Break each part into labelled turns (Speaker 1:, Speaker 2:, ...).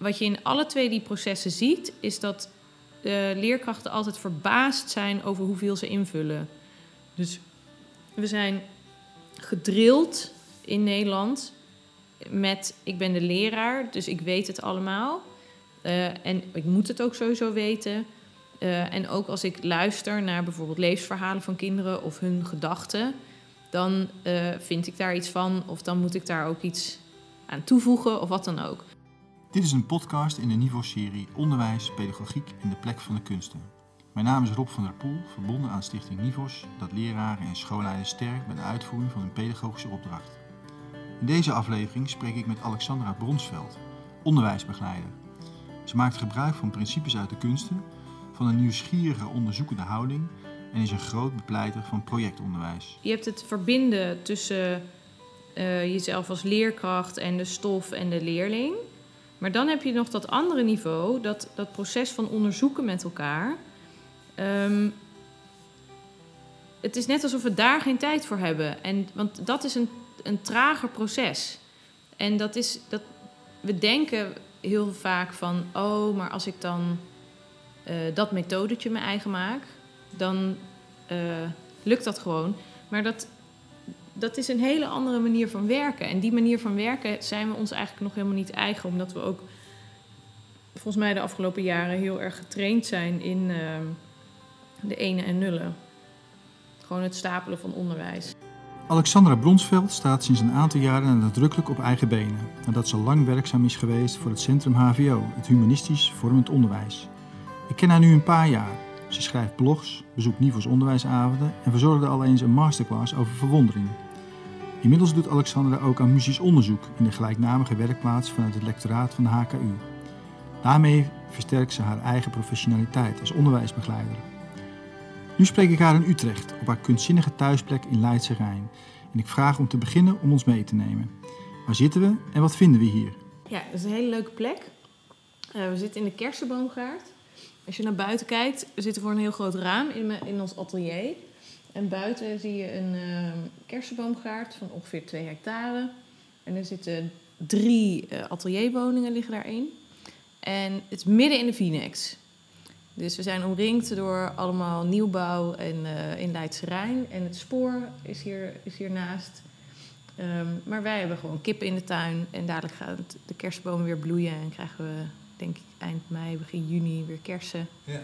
Speaker 1: wat je in alle twee die processen ziet, is dat de leerkrachten altijd verbaasd zijn over hoeveel ze invullen. Dus we zijn gedrild in Nederland met ik ben de leraar, dus ik weet het allemaal. Uh, en ik moet het ook sowieso weten. Uh, en ook als ik luister naar bijvoorbeeld levensverhalen van kinderen of hun gedachten, dan vind ik daar iets van of dan moet ik daar ook iets aan toevoegen of wat dan ook.
Speaker 2: Dit is een podcast in de Niveau-serie Onderwijs, Pedagogiek en de plek van de kunsten. Mijn naam is Rob van der Poel, verbonden aan Stichting Nivos, dat leraren en schoolleiders sterkt bij de uitvoering van hun pedagogische opdracht. In deze aflevering spreek ik met Alexandra Bronsveld, onderwijsbegeleider. Ze maakt gebruik van principes uit de kunsten, van een nieuwsgierige onderzoekende houding en is een groot bepleiter van projectonderwijs.
Speaker 1: Je hebt het verbinden tussen uh, jezelf als leerkracht en de stof en de leerling. Maar dan heb je nog dat andere niveau, dat, dat proces van onderzoeken met elkaar. Um, het is net alsof we daar geen tijd voor hebben. En, want dat is een, een trager proces. En dat is, dat, we denken heel vaak van, oh, maar als ik dan uh, dat methodetje mijn eigen maak, dan uh, lukt dat gewoon. Maar dat, dat is een hele andere manier van werken. En die manier van werken zijn we ons eigenlijk nog helemaal niet eigen, omdat we ook volgens mij de afgelopen jaren heel erg getraind zijn in uh, de ene en nullen. Gewoon het stapelen van onderwijs.
Speaker 2: Alexandra Bronsveld staat sinds een aantal jaren nadrukkelijk op eigen benen, nadat ze lang werkzaam is geweest voor het Centrum HVO, het Humanistisch Vormend Onderwijs. Ik ken haar nu een paar jaar. Ze schrijft blogs, bezoekt Nivos onderwijsavonden en verzorgde al eens een masterclass over verwondering. Inmiddels doet Alexandra ook aan muzisch onderzoek in de gelijknamige werkplaats vanuit het lectoraat van de HKU. Daarmee versterkt ze haar eigen professionaliteit als onderwijsbegeleider. Nu spreek ik haar in Utrecht, op haar kunstzinnige thuisplek in Leidse Rijn. En ik vraag om te beginnen om ons mee te nemen. Waar zitten we en wat vinden we hier?
Speaker 1: Ja, dat is een hele leuke plek. Uh, we zitten in de kersenboomgaard. Als je naar buiten kijkt, we zitten voor een heel groot raam in, in ons atelier. En buiten zie je een uh, kersenboomgaard van ongeveer 2 hectare. En er zitten drie uh, atelierwoningen liggen daarin. En het is midden in de Vinex. Dus we zijn omringd door allemaal nieuwbouw en, uh, in Leidse Rijn. En het spoor is, hier, is hiernaast. Um, maar wij hebben gewoon kippen in de tuin. En dadelijk gaat de kerstboom weer bloeien. En krijgen we, denk ik, eind mei, begin juni weer kersen. Ja.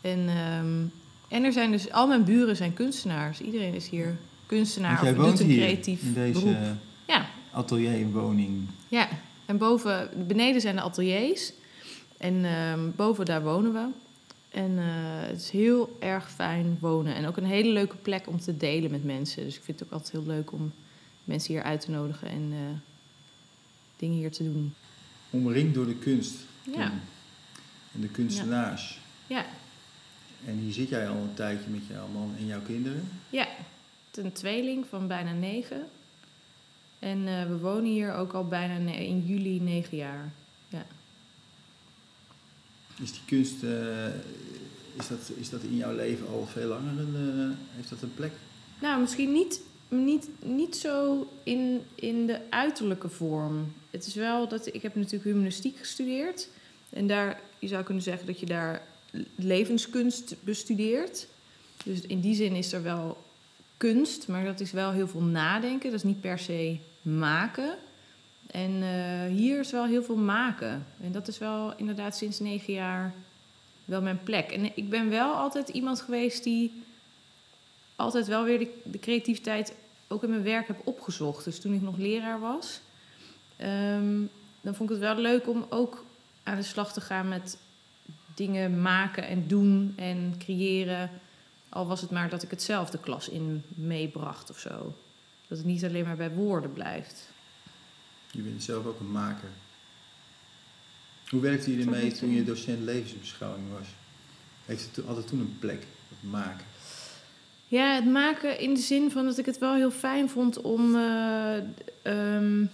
Speaker 1: En, um, en er zijn dus, al mijn buren zijn kunstenaars. Iedereen is hier kunstenaar
Speaker 2: of
Speaker 1: doet een
Speaker 2: hier,
Speaker 1: creatief
Speaker 2: in deze
Speaker 1: beroep. Ja.
Speaker 2: atelierwoning.
Speaker 1: Ja, en boven, beneden zijn de ateliers. En um, boven daar wonen we. En uh, het is heel erg fijn wonen. En ook een hele leuke plek om te delen met mensen. Dus ik vind het ook altijd heel leuk om mensen hier uit te nodigen en uh, dingen hier te doen.
Speaker 2: Omringd door de kunst.
Speaker 1: Ja.
Speaker 2: En de kunstenaars.
Speaker 1: Ja.
Speaker 2: En hier zit jij al een tijdje met jouw man en jouw kinderen?
Speaker 1: Ja, een tweeling van bijna negen. En uh, we wonen hier ook al bijna in juli negen jaar. Ja.
Speaker 2: Is die kunst, uh, is, dat, is dat in jouw leven al veel langer? Een, uh, heeft dat een plek?
Speaker 1: Nou, misschien niet, niet, niet zo in, in de uiterlijke vorm. Het is wel dat ik heb natuurlijk humanistiek gestudeerd. En daar, je zou kunnen zeggen dat je daar levenskunst bestudeert. Dus in die zin is er wel kunst, maar dat is wel heel veel nadenken. Dat is niet per se maken. En uh, hier is wel heel veel maken. En dat is wel inderdaad sinds negen jaar wel mijn plek. En ik ben wel altijd iemand geweest die altijd wel weer de, creativiteit ook in mijn werk heb opgezocht. Dus toen ik nog leraar was, um, dan vond ik het wel leuk om ook aan de slag te gaan met dingen maken en doen en creëren. Al was het maar dat ik het zelf de klas in meebracht of zo. Dat het niet alleen maar bij woorden blijft.
Speaker 2: Je bent zelf ook een maker. Hoe werkte je ermee toen je docent levensbeschouwing was? Heeft het altijd toen een plek, het maken?
Speaker 1: Ja, het maken in de zin van dat ik het wel heel fijn vond om uh, um,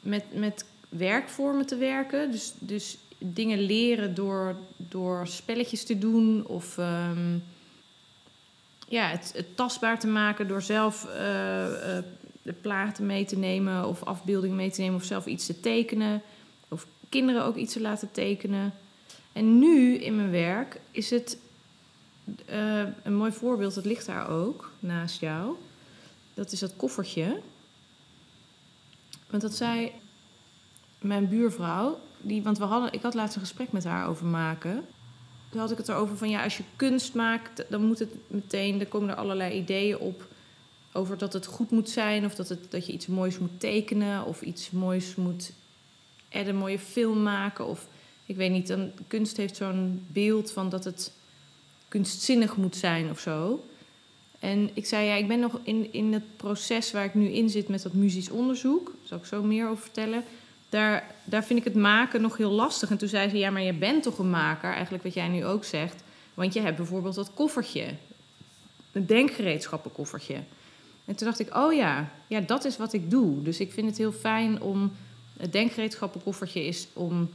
Speaker 1: met, met werkvormen te werken. Dus, dus dingen leren door, door spelletjes te doen of um, ja, het, tastbaar te maken door zelf uh, uh, de platen mee te nemen of afbeeldingen mee te nemen of zelf iets te tekenen of kinderen ook iets te laten tekenen. En nu in mijn werk is het eh, een mooi voorbeeld, dat ligt daar ook naast jou. Dat is dat koffertje. Want dat zei mijn buurvrouw, die, want we hadden, ik had laatst een gesprek met haar over maken. Toen had ik het erover van ja, als je kunst maakt, dan moet het meteen, er komen er allerlei ideeën op over dat het goed moet zijn, of dat, het, dat je iets moois moet tekenen, of iets moois moet en een mooie film maken. Of ik weet niet, dan, kunst heeft zo'n beeld van dat het kunstzinnig moet zijn of zo. En ik zei, ja, ik ben nog in, in het proces waar ik nu in zit met dat muzisch onderzoek. Daar zal ik zo meer over vertellen. Daar, daar vind ik het maken nog heel lastig. En toen zei ze, ja, maar je bent toch een maker? Eigenlijk wat jij nu ook zegt. Want je hebt bijvoorbeeld dat koffertje. Een denkgereedschappenkoffertje. En toen dacht ik, oh ja, ja, dat is wat ik doe. Dus ik vind het heel fijn om... Het denkgereedschappenkoffertje is om...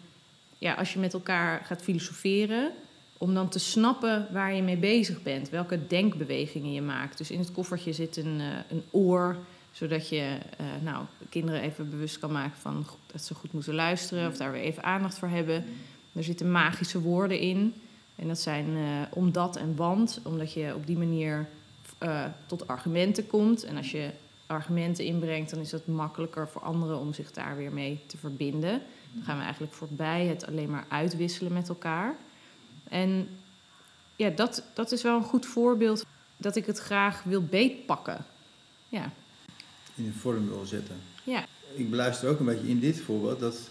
Speaker 1: Ja, als je met elkaar gaat filosoferen om dan te snappen waar je mee bezig bent, welke denkbewegingen je maakt. Dus in het koffertje zit een, uh, een oor, zodat je uh, nou, kinderen even bewust kan maken van dat ze goed moeten luisteren of daar weer even aandacht voor hebben. Er zitten magische woorden in. En dat zijn uh, omdat en want, omdat je op die manier tot argumenten komt. En als je argumenten inbrengt, dan is het makkelijker voor anderen om zich daar weer mee te verbinden. Dan gaan we eigenlijk voorbij het alleen maar uitwisselen met elkaar. En ja, dat, dat is wel een goed voorbeeld dat ik het graag wil beetpakken. Ja.
Speaker 2: In een vorm wil zetten.
Speaker 1: Ja.
Speaker 2: Ik beluister ook een beetje in dit voorbeeld dat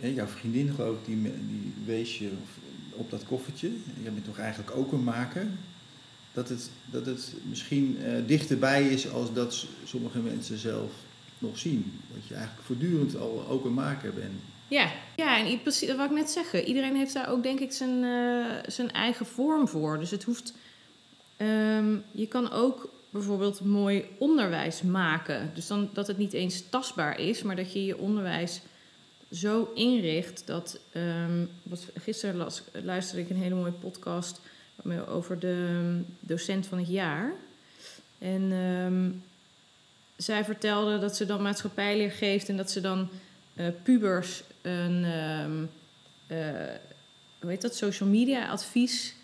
Speaker 2: jouw vriendin, geloof ik, die, die wees je op dat koffertje. Je bent toch eigenlijk ook een maker. Dat het, dat het misschien uh, dichterbij is als dat sommige mensen zelf nog zien. Dat je eigenlijk voortdurend al ook een maker bent.
Speaker 1: Ja, ja en precies, dat wil ik net zeggen. Iedereen heeft daar ook, denk ik, zijn, uh, zijn eigen vorm voor. Dus het hoeft. Um, je kan ook bijvoorbeeld mooi onderwijs maken. Dus dan dat het niet eens tastbaar is, maar dat je je onderwijs zo inricht dat. Um, wat, gisteren las, luisterde ik een hele mooie podcast over de docent van het jaar. En um, zij vertelde dat ze dan maatschappijleer geeft en dat ze dan uh, pubers een uh, hoe heet dat, social media advies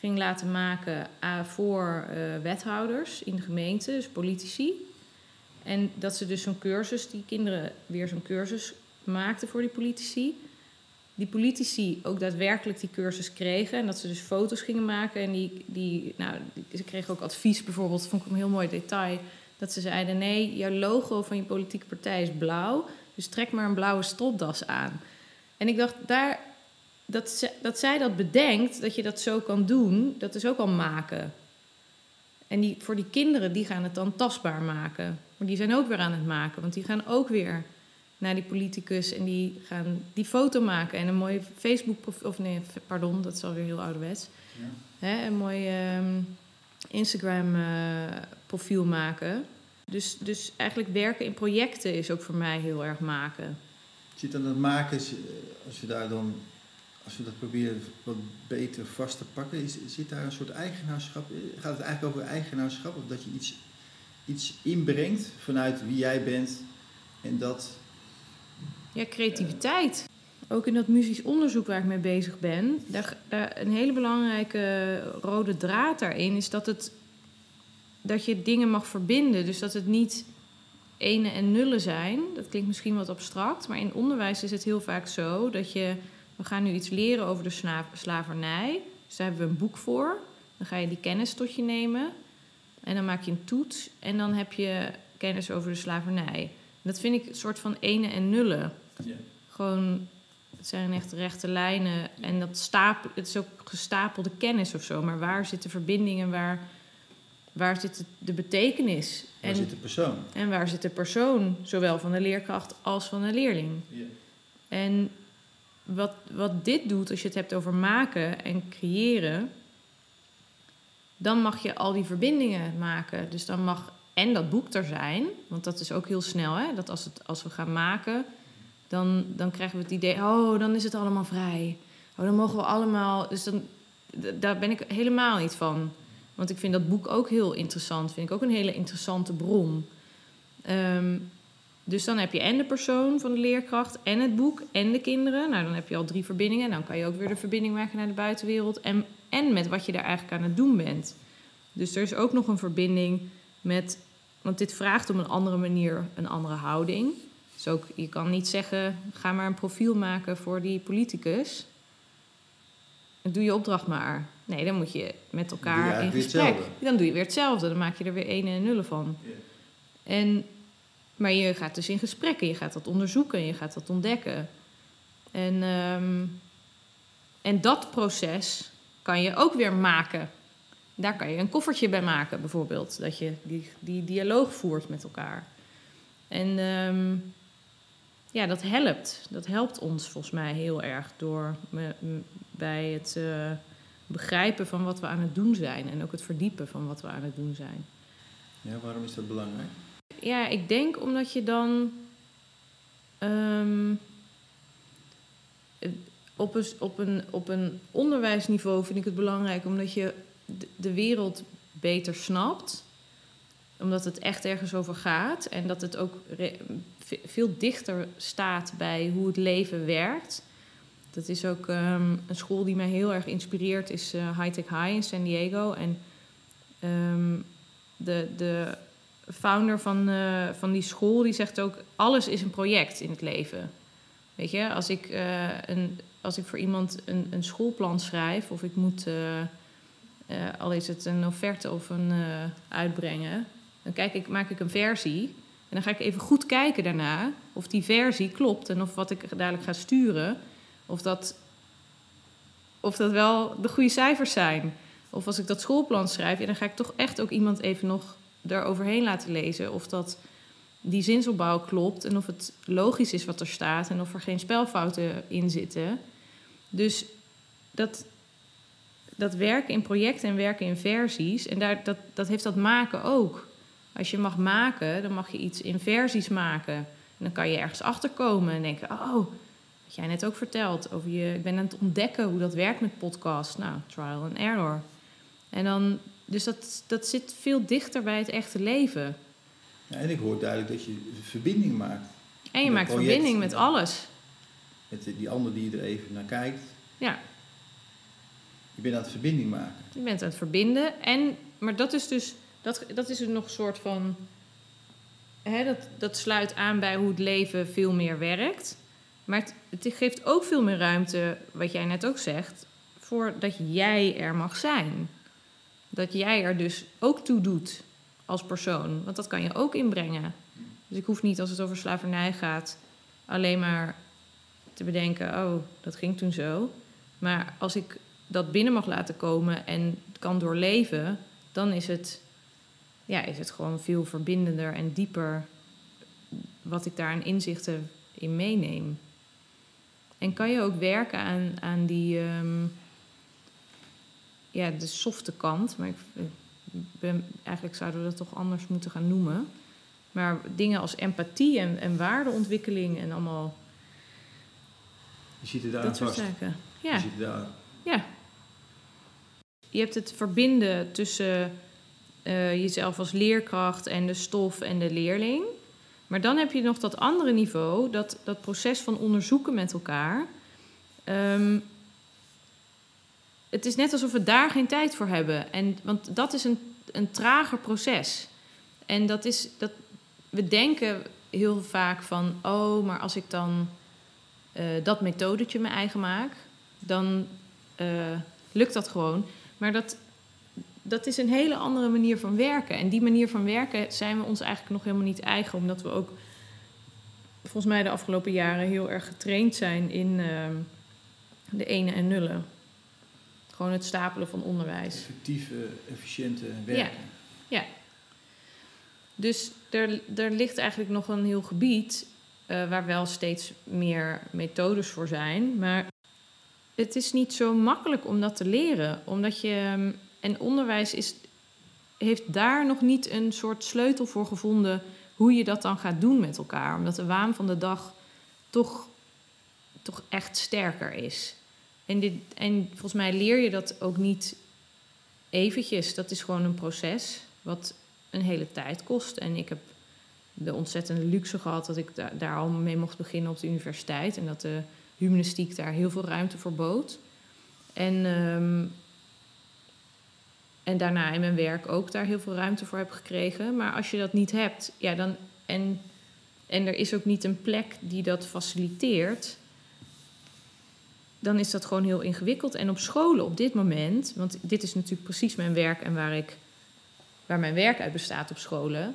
Speaker 1: ging laten maken uh, voor wethouders in de gemeente, dus politici. En dat ze dus zo'n cursus, die kinderen weer zo'n cursus maakten voor die politici. Die politici ook daadwerkelijk die cursus kregen. En dat ze dus foto's gingen maken. En die, die, nou, ze kregen ook advies bijvoorbeeld, vond ik een heel mooi detail. Dat ze zeiden: nee, jouw logo van je politieke partij is blauw. Dus trek maar een blauwe stropdas aan. En ik dacht, daar, dat, ze, dat zij dat bedenkt, dat je dat zo kan doen, dat is ook al maken. En die, voor die kinderen, die gaan het dan tastbaar maken. Maar die zijn ook weer aan het maken, want die gaan ook weer naar die politicus en die gaan die foto maken en een mooi Facebook of nee, pardon, dat is alweer heel ouderwets. Ja. Hè, een mooi um, Instagram uh, profiel maken. Dus, dus eigenlijk werken in projecten is ook voor mij heel erg maken.
Speaker 2: Zit dan het maken, als we daar dan, als we dat proberen wat beter vast te pakken, is, zit daar een soort eigenaarschap? Gaat het eigenlijk over eigenaarschap? Of dat je iets, iets inbrengt vanuit wie jij bent en dat.
Speaker 1: Ja, creativiteit. ook in dat muzisch onderzoek waar ik mee bezig ben, daar, daar, een hele belangrijke rode draad daarin is dat het dat je dingen mag verbinden. Dus dat het niet ene en nullen zijn. Dat klinkt misschien wat abstract, maar in onderwijs is het heel vaak zo dat je. We gaan nu iets leren over de slavernij. Dus daar hebben we een boek voor. Dan ga je die kennis tot je nemen. En dan maak je een toets. En dan heb je kennis over de slavernij. dat vind ik een soort van ene en nullen. Ja. Gewoon, het zijn echt rechte lijnen. En dat stapel, het is ook gestapelde kennis of zo. Maar waar zitten verbindingen? Waar waar zit de betekenis?
Speaker 2: Waar en, zit de persoon?
Speaker 1: En waar zit de persoon, zowel van de leerkracht als van de leerling? Ja. En wat, wat dit doet, als je het hebt over maken en creëren, dan mag je al die verbindingen maken. Dus dan mag en dat boek er zijn, want dat is ook heel snel, hè? dat als, het, als we gaan maken, dan, dan krijgen we het idee, oh, dan is het allemaal vrij. Oh, dan mogen we allemaal. Dus dan, daar ben ik helemaal niet van. Want ik vind dat boek ook heel interessant. Vind ik ook een hele interessante bron. Um, dus dan heb je en de persoon van de leerkracht en het boek en de kinderen. Nou, dan heb je al drie verbindingen. En dan kan je ook weer de verbinding maken naar de buitenwereld. En, en met wat je daar eigenlijk aan het doen bent. Dus er is ook nog een verbinding met. Want dit vraagt op een andere manier een andere houding. Dus ook, je kan niet zeggen: ga maar een profiel maken voor die politicus. Doe je opdracht maar. Nee, dan moet je met elkaar in gesprek. Dan doe je weer hetzelfde. Dan maak je er weer ene en nullen van. En maar je gaat dus in gesprekken, je gaat dat onderzoeken, je gaat dat ontdekken. En, ehm, en dat proces kan je ook weer maken. Daar kan je een koffertje bij maken, bijvoorbeeld. Dat je die, die dialoog voert met elkaar. En ehm, ja, dat helpt. Dat helpt ons volgens mij heel erg door bij het uh, begrijpen van wat we aan het doen zijn. En ook het verdiepen van wat we aan het doen zijn.
Speaker 2: Ja, waarom is dat belangrijk?
Speaker 1: Ja, ik denk omdat je dan um, op, een, op, een, op een onderwijsniveau vind ik het belangrijk omdat je de wereld beter snapt. Omdat het echt ergens over gaat en dat het ook veel dichter staat bij hoe het leven werkt. Dat is ook um, een school die mij heel erg inspireert, is uh, High Tech High in San Diego. En um, de, de founder van, uh, van die school, die zegt ook: alles is een project in het leven. Weet je, als ik, uh, een, als ik voor iemand een, een schoolplan schrijf, of ik moet, uh, al is het een offerte of een uitbrengen, dan kijk ik, maak ik een versie. En dan ga ik even goed kijken daarna of die versie klopt en of wat ik dadelijk ga sturen, of dat, of dat wel de goede cijfers zijn. Of als ik dat schoolplan schrijf, dan ga ik toch echt ook iemand even nog overheen laten lezen. Of dat die zinsopbouw klopt en of het logisch is wat er staat en of er geen spelfouten in zitten. Dus dat, dat werken in projecten en werken in versies, en daar, dat, dat heeft dat maken ook. Als je mag maken, dan mag je iets in versies maken. En dan kan je ergens achterkomen en denken: Oh, wat jij net ook verteld over je. Ik ben aan het ontdekken hoe dat werkt met podcast. Nou, trial and error. En dan dus dat, dat zit veel dichter bij het echte leven.
Speaker 2: Ja, en ik hoor duidelijk dat je verbinding maakt.
Speaker 1: En je maakt verbinding met alles.
Speaker 2: Met die ander die er even naar kijkt.
Speaker 1: Ja.
Speaker 2: Je bent aan het verbinding maken.
Speaker 1: Je bent aan het verbinden. En, maar dat is dus, dat, dat is nog een soort van. Hè, dat, dat sluit aan bij hoe het leven veel meer werkt. Maar het, het geeft ook veel meer ruimte, wat jij net ook zegt, voor dat jij er mag zijn. Dat jij er dus ook toe doet als persoon. Want dat kan je ook inbrengen. Dus ik hoef niet als het over slavernij gaat alleen maar te bedenken: oh, dat ging toen zo. Maar als ik dat binnen mag laten komen en kan doorleven, dan is het, ja, is het gewoon veel verbindender en dieper wat ik daar aan inzichten in meeneem. En kan je ook werken aan, aan die. Ehm, ja, de softe kant. Maar ik, ben, eigenlijk zouden we dat toch anders moeten gaan noemen. Maar dingen als empathie en, en waardeontwikkeling en allemaal.
Speaker 2: Je ziet het daar
Speaker 1: dat
Speaker 2: soort
Speaker 1: zaken. Ja.
Speaker 2: Je ziet het daar.
Speaker 1: Ja. Je hebt het verbinden tussen uh, jezelf als leerkracht en de stof en de leerling. Maar dan heb je nog dat andere niveau, dat, dat proces van onderzoeken met elkaar. Um, het is net alsof we daar geen tijd voor hebben. En, want dat is een, een trager proces. En dat is dat we denken heel vaak van: oh, maar als ik dan uh, dat methodetje mijn eigen maak, dan uh, lukt dat gewoon. Maar dat, dat is een hele andere manier van werken. En die manier van werken zijn we ons eigenlijk nog helemaal niet eigen, omdat we ook volgens mij de afgelopen jaren heel erg getraind zijn in uh, de ene en nullen. Gewoon het stapelen van onderwijs.
Speaker 2: Effectieve, efficiënte werken.
Speaker 1: Ja. ja. Dus er, er ligt eigenlijk nog een heel gebied uh, waar wel steeds meer methodes voor zijn. Maar het is niet zo makkelijk om dat te leren. Omdat je. Ehm, en onderwijs is, heeft daar nog niet een soort sleutel voor gevonden hoe je dat dan gaat doen met elkaar. Omdat de waan van de dag toch, toch echt sterker is. En, dit, en volgens mij leer je dat ook niet eventjes. Dat is gewoon een proces wat een hele tijd kost. En ik heb de ontzettende luxe gehad dat ik da- daar al mee mocht beginnen op de universiteit. En dat de humanistiek daar heel veel ruimte voor bood. En, ehm, en daarna in mijn werk ook daar heel veel ruimte voor heb gekregen. Maar als je dat niet hebt, ja, dan, en, en er is ook niet een plek die dat faciliteert, dan is dat gewoon heel ingewikkeld. En op scholen op dit moment, want dit is natuurlijk precies mijn werk en waar, ik, waar mijn werk uit bestaat op scholen.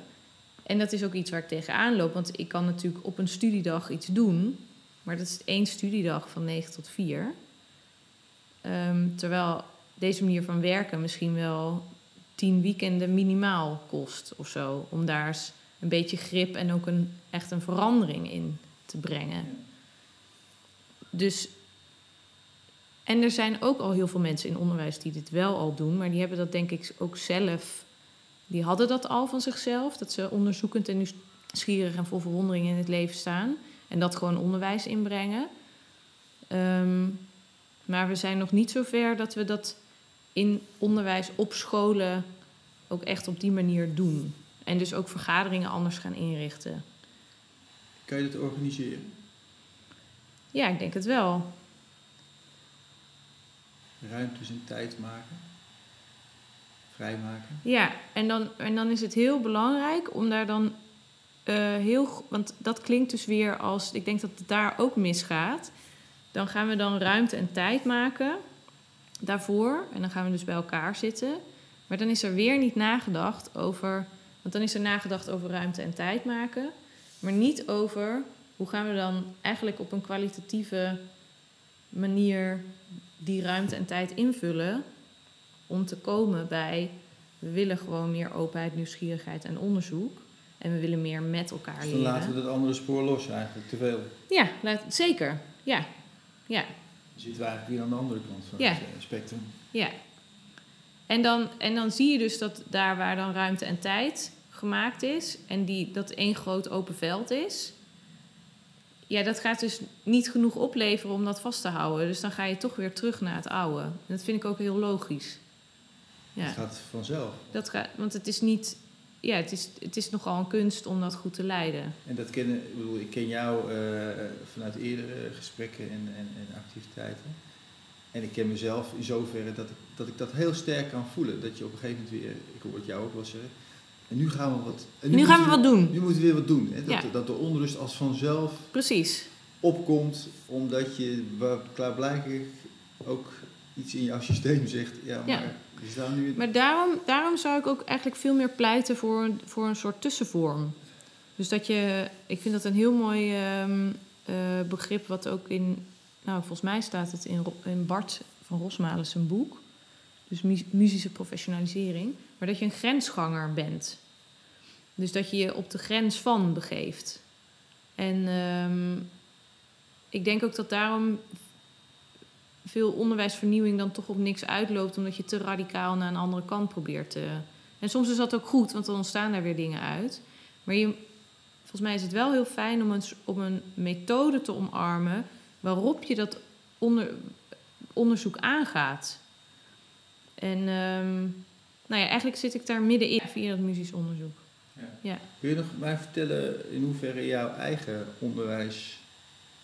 Speaker 1: En dat is ook iets waar ik tegenaan loop, want ik kan natuurlijk op een studiedag iets doen, maar dat is één studiedag van 9 tot 4. Ehm, terwijl deze manier van werken misschien wel tien weekenden minimaal kost of zo. Om daar eens een beetje grip en ook een, echt een verandering in te brengen. Dus, en er zijn ook al heel veel mensen in onderwijs die dit wel al doen, maar die hebben dat denk ik ook zelf. Die hadden dat al van zichzelf, dat ze onderzoekend en nieuwsgierig en vol verwondering in het leven staan. En dat gewoon onderwijs inbrengen. Ehm, maar we zijn nog niet zo ver dat we dat in onderwijs op scholen ook echt op die manier doen. En dus ook vergaderingen anders gaan inrichten.
Speaker 2: Kan je dat organiseren?
Speaker 1: Ja, ik denk het wel.
Speaker 2: Ruimtes en tijd maken? Vrijmaken?
Speaker 1: Ja, en dan, en dan is het heel belangrijk om daar dan eh, heel... Want dat klinkt dus weer als... Ik denk dat het daar ook misgaat. Dan gaan we dan ruimte en tijd maken daarvoor. En dan gaan we dus bij elkaar zitten. Maar dan is er weer niet nagedacht over... Want dan is er nagedacht over ruimte en tijd maken. Maar niet over hoe gaan we dan eigenlijk op een kwalitatieve manier die ruimte en tijd invullen om te komen bij we willen gewoon meer openheid, nieuwsgierigheid en onderzoek. En we willen meer met elkaar
Speaker 2: Dus dan laten we
Speaker 1: leren.
Speaker 2: dat andere spoor los eigenlijk, te veel.
Speaker 1: Ja, laat, zeker. Ja. Ja.
Speaker 2: Dan zitten we eigenlijk weer aan de andere kant van
Speaker 1: Ja.
Speaker 2: het eh, spectrum.
Speaker 1: Ja. En dan, en dan zie je dus dat daar waar dan ruimte en tijd gemaakt is... en die, dat één groot open veld is... ja, dat gaat dus niet genoeg opleveren om dat vast te houden. Dus dan ga je toch weer terug naar het oude. En dat vind ik ook heel logisch. Ja.
Speaker 2: Het gaat vanzelf.
Speaker 1: Dat gaat, want het is niet... Ja, het is, het is nogal een kunst om dat goed te leiden.
Speaker 2: En dat kennen, ik bedoel, ik ken jou eh, vanuit eerdere gesprekken en, en, en activiteiten. En ik ken mezelf in zoverre dat ik, dat ik dat heel sterk kan voelen. Dat je op een gegeven moment weer, ik hoor het jou ook wel zeggen, en nu gaan we wat, en
Speaker 1: Nu gaan we wat doen.
Speaker 2: Nu moeten we weer wat doen. Hè? Dat,
Speaker 1: Ja.
Speaker 2: dat de onrust als vanzelf
Speaker 1: Precies.
Speaker 2: opkomt, omdat je klaarblijkelijk ook iets in jouw systeem zegt. Ja, maar
Speaker 1: Ja.
Speaker 2: nu...
Speaker 1: Maar daarom, daarom zou ik ook eigenlijk veel meer pleiten voor, een- voor een soort tussenvorm. Dus dat je, ik vind dat een heel mooi ehm, eh, begrip, wat ook in, nou volgens mij staat het in, in Bart van Rosmalen zijn boek. Dus mu- muzische professionalisering. Maar dat je een grensganger bent. Dus dat je je op de grens van begeeft. En ehm, ik denk ook dat daarom veel onderwijsvernieuwing dan toch op niks uitloopt, omdat je te radicaal naar een andere kant probeert te. En soms is dat ook goed, want dan ontstaan daar weer dingen uit. Maar je, volgens mij is het wel heel fijn om een, een methode te omarmen waarop je dat onder, onderzoek aangaat. En ehm, nou ja, eigenlijk zit ik daar middenin via dat muzisch onderzoek.
Speaker 2: Kun je nog mij vertellen in hoeverre jouw eigen onderwijs,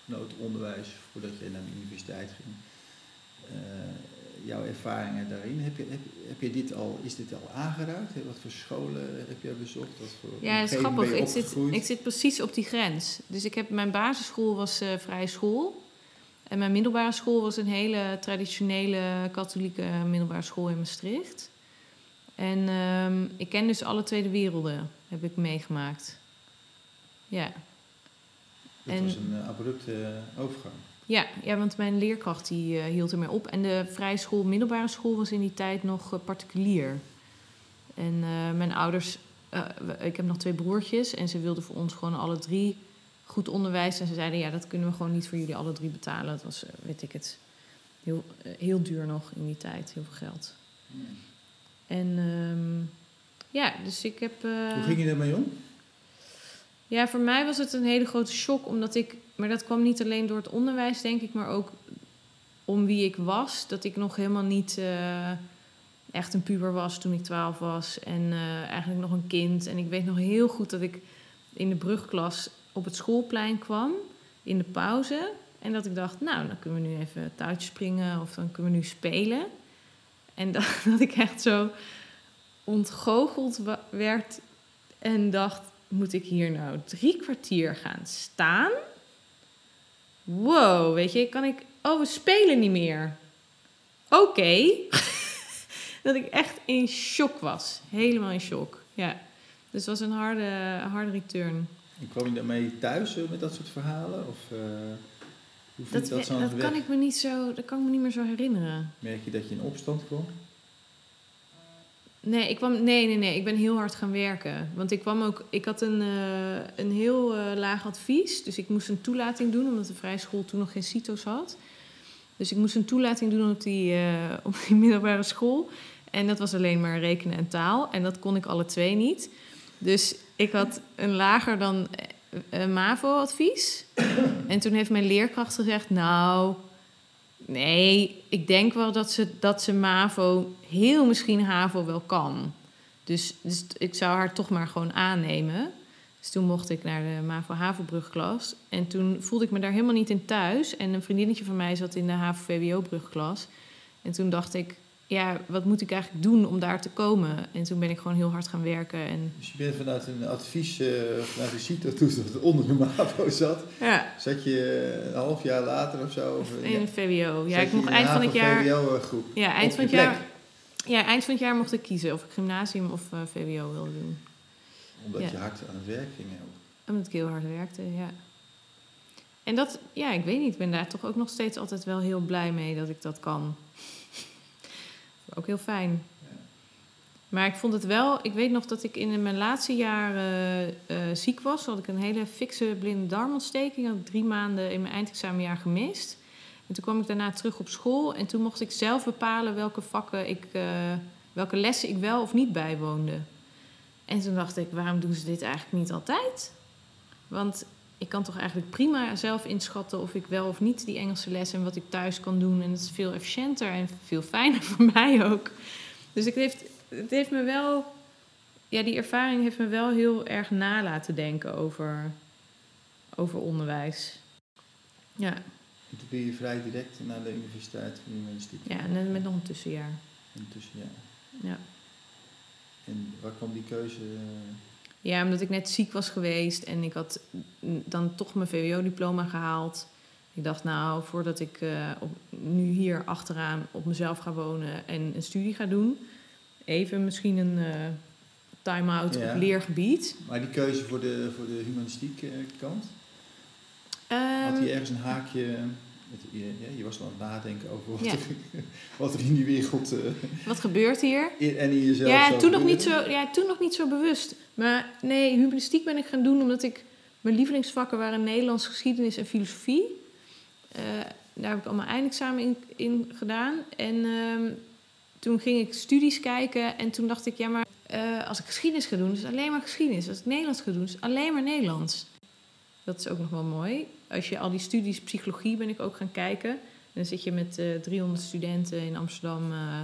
Speaker 2: noodonderwijs, voordat je naar de universiteit ging, eh, jouw ervaringen daarin, heb je, heb, heb je dit al, is dit al aangeraakt? Wat voor scholen heb je bezocht? Wat voor
Speaker 1: Ja, het is grappig. Ik zit, ik zit precies op die grens. Dus ik heb, mijn basisschool was eh vrije school. En mijn middelbare school was een hele traditionele katholieke middelbare school in Maastricht. En ehm, ik ken dus alle twee de werelden, heb ik meegemaakt. Ja.
Speaker 2: Dat
Speaker 1: en-
Speaker 2: was een eh, abrupte overgang.
Speaker 1: Ja, ja, want mijn leerkracht die, eh, hield ermee op. En de vrije school, middelbare school, was in die tijd nog eh, particulier. En eh, mijn ouders, eh, ik heb nog twee broertjes en ze wilden voor ons gewoon alle drie goed onderwijs. En ze zeiden, ja, dat kunnen we gewoon niet voor jullie alle drie betalen. Dat was, eh, weet ik het, heel, eh, heel duur nog in die tijd, heel veel geld. En ehm, ja, dus ik heb... eh,
Speaker 2: Hoe ging je daarmee om?
Speaker 1: ja, voor mij was het een hele grote shock, omdat ik, maar dat kwam niet alleen door het onderwijs, denk ik, maar ook om wie ik was. Dat ik nog helemaal niet echt een puber was toen ik twaalf was en eigenlijk nog een kind. En ik weet nog heel goed dat ik in de brugklas op het schoolplein kwam in de pauze. En dat ik dacht, nou, dan kunnen we nu even touwtjes springen of dan kunnen we nu spelen. En dat, dat ik echt zo ontgoocheld werd en dacht, moet ik hier nou drie kwartier gaan staan? Wow, weet je, kan ik... Oh, we spelen niet meer. Oké. dat ik echt in shock was. Helemaal in shock, ja. Dus het was een harde, harde return.
Speaker 2: En kwam je daarmee thuis eh, met dat soort verhalen? Of eh, hoe
Speaker 1: Dat,
Speaker 2: dat,
Speaker 1: dat, kan ik me niet zo, dat kan ik me niet meer zo herinneren.
Speaker 2: Merk je dat je in opstand kwam?
Speaker 1: Nee, ik kwam, nee, nee, nee. Ik ben heel hard gaan werken. Want ik kwam ook. Ik had een, eh, een heel laag advies. Dus ik moest een toelating doen, omdat de vrije school toen nog geen CITO's had. Dus ik moest een toelating doen op die, op die middelbare school. En dat was alleen maar rekenen en taal. En dat kon ik alle twee niet. Dus ik had een lager dan eh, eh, MAVO-advies. En toen heeft mijn leerkracht gezegd: Nou, nee, ik denk wel dat ze, dat ze MAVO, heel misschien HAVO wel kan. Dus, dus ik zou haar toch maar gewoon aannemen. Dus toen mocht ik naar de MAVO-HAVO-brugklas. En toen voelde ik me daar helemaal niet in thuis. En een vriendinnetje van mij zat in de HAVO-VWO-brugklas. En toen dacht ik, ja, wat moet ik eigenlijk doen om daar te komen? En toen ben ik gewoon heel hard gaan werken. En
Speaker 2: Dus je bent vanuit een advies, eh vanuit een CITO toen dat het onder de MAVO zat,
Speaker 1: ja,
Speaker 2: zat je een half jaar later of zo? Of,
Speaker 1: in een VWO. Ja,
Speaker 2: zat
Speaker 1: ik mocht
Speaker 2: in
Speaker 1: eind van het jaar...
Speaker 2: HAVO-VWO-groep?
Speaker 1: Ja, eind van het
Speaker 2: plek?
Speaker 1: jaar... Ja, eind van het jaar mocht ik kiezen of ik gymnasium of eh, VWO wilde doen.
Speaker 2: Omdat
Speaker 1: Ja.
Speaker 2: je hard aan het werk ging ook.
Speaker 1: Omdat ik heel hard werkte, ja. En dat, ja, ik weet niet, ik ben daar toch ook nog steeds altijd wel heel blij mee dat ik dat kan. Ook heel fijn. Maar ik vond het wel, ik weet nog dat ik in mijn laatste jaar eh, eh, ziek was. Had ik een hele fikse blinde darmontsteking. Had drie maanden in mijn eindexamenjaar gemist. En toen kwam ik daarna terug op school. En toen mocht ik zelf bepalen welke vakken ik, eh, welke lessen ik wel of niet bijwoonde. En toen dacht ik, waarom doen ze dit eigenlijk niet altijd? Want ik kan toch eigenlijk prima zelf inschatten of ik wel of niet die Engelse les en wat ik thuis kan doen. En het is veel efficiënter en veel fijner voor mij ook. Dus het heeft, het heeft me wel, ja, die ervaring heeft me wel heel erg na laten denken over, over onderwijs. Ja,
Speaker 2: En toen ben je vrij direct naar de Universiteit van Humanistiek.
Speaker 1: ja, en met nog een tussenjaar.
Speaker 2: Intussen, ja.
Speaker 1: Ja.
Speaker 2: En waar kwam die keuze?
Speaker 1: Ja, omdat ik net ziek was geweest en ik had dan toch mijn VWO-diploma gehaald. Ik dacht, nou, voordat ik eh, op, nu hier achteraan op mezelf ga wonen en een studie ga doen, even misschien een eh time-out
Speaker 2: Ja.
Speaker 1: op leergebied.
Speaker 2: Maar die keuze voor de, voor de humanistiek eh, kant?
Speaker 1: Ehm,
Speaker 2: Had hij ergens een haakje? Je, ja, je was al aan het nadenken over wat,
Speaker 1: Ja.
Speaker 2: er, wat er in die wereld eh,
Speaker 1: wat gebeurt hier?
Speaker 2: in- en in jezelf
Speaker 1: Ja toen, nog niet zo, ja, toen nog niet zo bewust. Maar nee, humanistiek ben ik gaan doen omdat ik... Mijn lievelingsvakken waren Nederlands, geschiedenis en filosofie. Eh, daar heb ik al mijn eindexamen in, in gedaan. En ehm, toen ging ik studies kijken en toen dacht ik... Ja, maar eh, als ik geschiedenis ga doen, is het alleen maar geschiedenis. Als ik Nederlands ga doen, is het alleen maar Nederlands. Dat is ook nog wel mooi. Als je al die studies, psychologie ben ik ook gaan kijken. En dan zit je met eh 300 studenten in Amsterdam eh,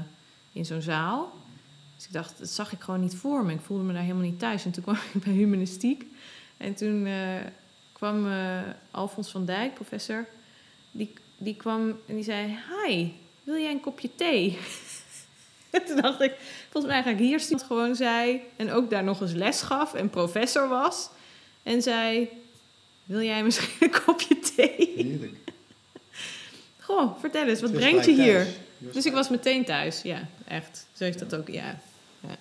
Speaker 1: in zo'n zaal. Dus ik dacht, dat zag ik gewoon niet voor me. Ik voelde me daar helemaal niet thuis. En toen kwam ik bij humanistiek. En toen eh, kwam eh, Alfons van Dijk, professor, die, die kwam en die zei: Hi, wil jij een kopje thee? en toen dacht ik, volgens mij ga ik hier. Gewoon zei, en ook daar nog eens les gaf en professor was. En zei: Wil jij misschien een kopje thee?
Speaker 2: Heerlijk.
Speaker 1: Goh, vertel eens, wat brengt je hier?
Speaker 2: thuis.
Speaker 1: Dus ik was meteen thuis, ja, echt. Zo is dat ook, ja. Ja,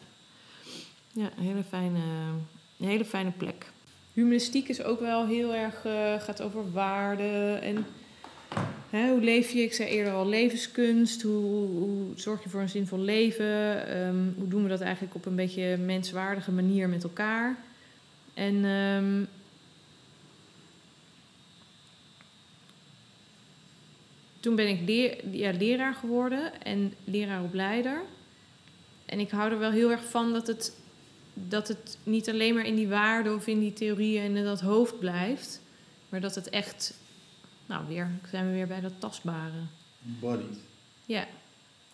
Speaker 1: ja een, hele fijne, een hele fijne plek. Humanistiek is ook wel heel erg, eh, gaat over waarden en hè, hoe leef je, ik zei eerder al, levenskunst. Hoe, hoe zorg je voor een zinvol leven? Ehm, hoe doen we dat eigenlijk op een beetje menswaardige manier met elkaar? En ehm, toen ben ik leer, ja, leraar geworden en leraaropleider. En ik hou er wel heel erg van dat het, dat het niet alleen maar in die waarden of in die theorieën en in dat hoofd blijft. Maar dat het echt, nou weer, zijn we weer bij dat tastbare.
Speaker 2: Bodied.
Speaker 1: Ja,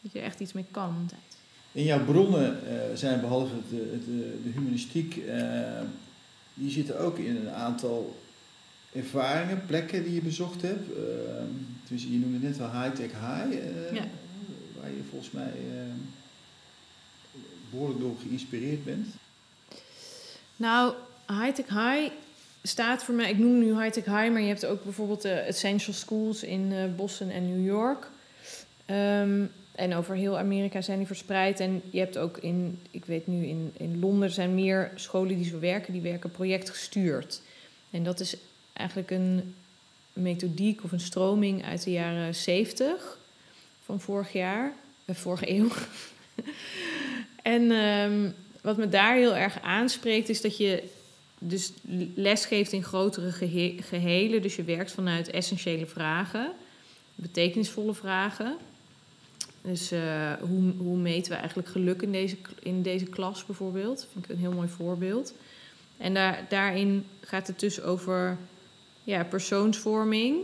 Speaker 1: dat je er echt iets mee kan.
Speaker 2: In jouw bronnen eh, zijn behalve het, eh, het, eh, de humanistiek, die zitten ook in een aantal ervaringen, plekken die je bezocht hebt. Uh, je noemde net wel High Tech High, uh,
Speaker 1: ja.
Speaker 2: waar je volgens mij uh, behoorlijk door geïnspireerd bent.
Speaker 1: Nou, High Tech High staat voor mij, ik noem nu High Tech High, maar je hebt ook bijvoorbeeld de Essential Schools in Boston en New York. Um, en over heel Amerika zijn die verspreid. En je hebt ook in, ik weet nu, in, in Londen zijn meer scholen die zo werken, die werken projectgestuurd. En dat is eigenlijk een methodiek of een stroming uit de jaren 70 van vorig jaar, uh, vorige eeuw. en um, wat me daar heel erg aanspreekt, is dat je dus lesgeeft in grotere gehe gehelen. Dus je werkt vanuit essentiële vragen, betekenisvolle vragen. Dus uh, hoe, hoe meten we eigenlijk geluk in deze, in deze klas bijvoorbeeld? Vind ik een heel mooi voorbeeld. En daar, daarin gaat het dus over ja, persoonsvorming,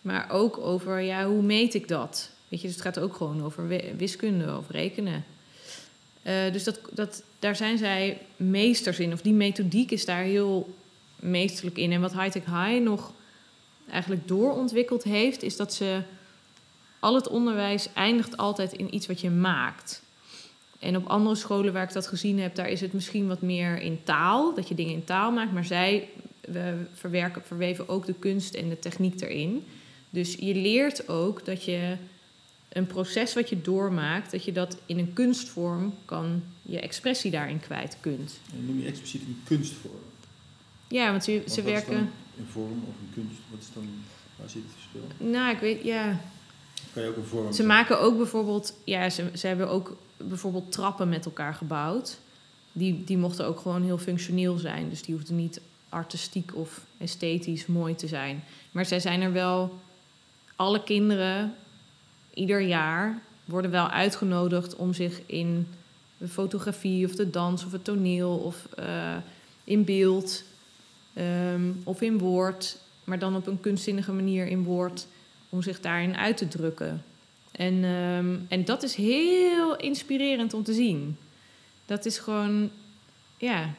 Speaker 1: maar ook over ja, hoe meet ik dat? Weet je, dus het gaat ook gewoon over wiskunde of rekenen. Uh, dus dat, dat, daar zijn zij meesters in, of die methodiek is daar heel meesterlijk in. En wat Hightech High nog eigenlijk doorontwikkeld heeft, is dat ze al het onderwijs eindigt altijd in iets wat je maakt. En op andere scholen waar ik dat gezien heb, daar is het misschien wat meer in taal, dat je dingen in taal maakt. Maar zij we verwerken, verweven ook de kunst en de techniek erin. Dus je leert ook dat je een proces wat je doormaakt, dat je dat in een kunstvorm kan, je expressie daarin kwijt kunt.
Speaker 2: En noem je expliciet een kunstvorm?
Speaker 1: Ja, want ze, ze werken.
Speaker 2: Een vorm of een kunst, wat is dan, waar zit het verschil?
Speaker 1: Nou, ik weet, ja.
Speaker 2: Kan je ook een vorm.
Speaker 1: Ze maken ook bijvoorbeeld, ja, ze, ze hebben ook bijvoorbeeld trappen met elkaar gebouwd. Die, die mochten ook gewoon heel functioneel zijn. Dus die hoefden niet artistiek of esthetisch mooi te zijn. Maar zij zijn er wel, alle kinderen, ieder jaar worden wel uitgenodigd om zich in de fotografie of de dans of het toneel of uh, in beeld um, of in woord, maar dan op een kunstzinnige manier in woord, om zich daarin uit te drukken. En, um, en dat is heel inspirerend om te zien. Dat is gewoon, ja,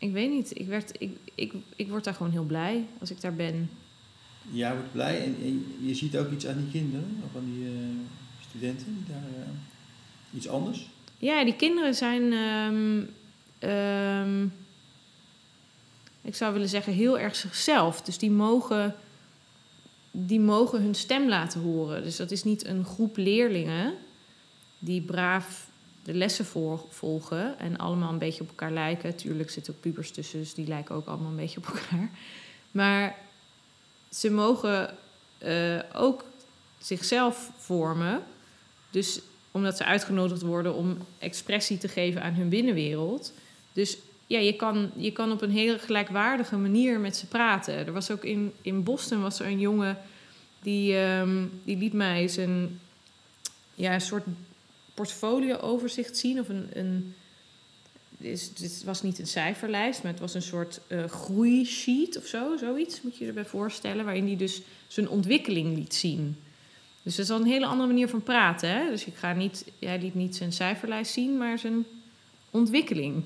Speaker 1: ik weet niet. Ik, werd, ik, ik, ik word daar gewoon heel blij als ik daar ben.
Speaker 2: Ja, wordt blij. En, en, je ziet ook iets aan die kinderen, of aan die uh, studenten, die daar uh, iets anders?
Speaker 1: Ja, die kinderen zijn, um, um, ik zou willen zeggen, heel erg zichzelf. Dus die mogen, die mogen hun stem laten horen. Dus dat is niet een groep leerlingen die braaf de lessen voor, volgen en allemaal een beetje op elkaar lijken. Tuurlijk zitten ook pubers tussen, dus die lijken ook allemaal een beetje op elkaar. Maar ze mogen uh, ook zichzelf vormen. Dus omdat ze uitgenodigd worden om expressie te geven aan hun binnenwereld. Dus ja, je kan, je kan op een hele gelijkwaardige manier met ze praten. Er was ook in, in Boston was er een jongen die, um, die liet mij zijn ja, een soort portfolio-overzicht zien. Of een, een dit was niet een cijferlijst, maar het was een soort uh, groeisheet of zo, zoiets moet je erbij voorstellen, waarin hij dus zijn ontwikkeling liet zien. Dus dat is al een hele andere manier van praten. Hè? Dus ik ga niet, jij liet niet zijn cijferlijst zien, maar zijn ontwikkeling.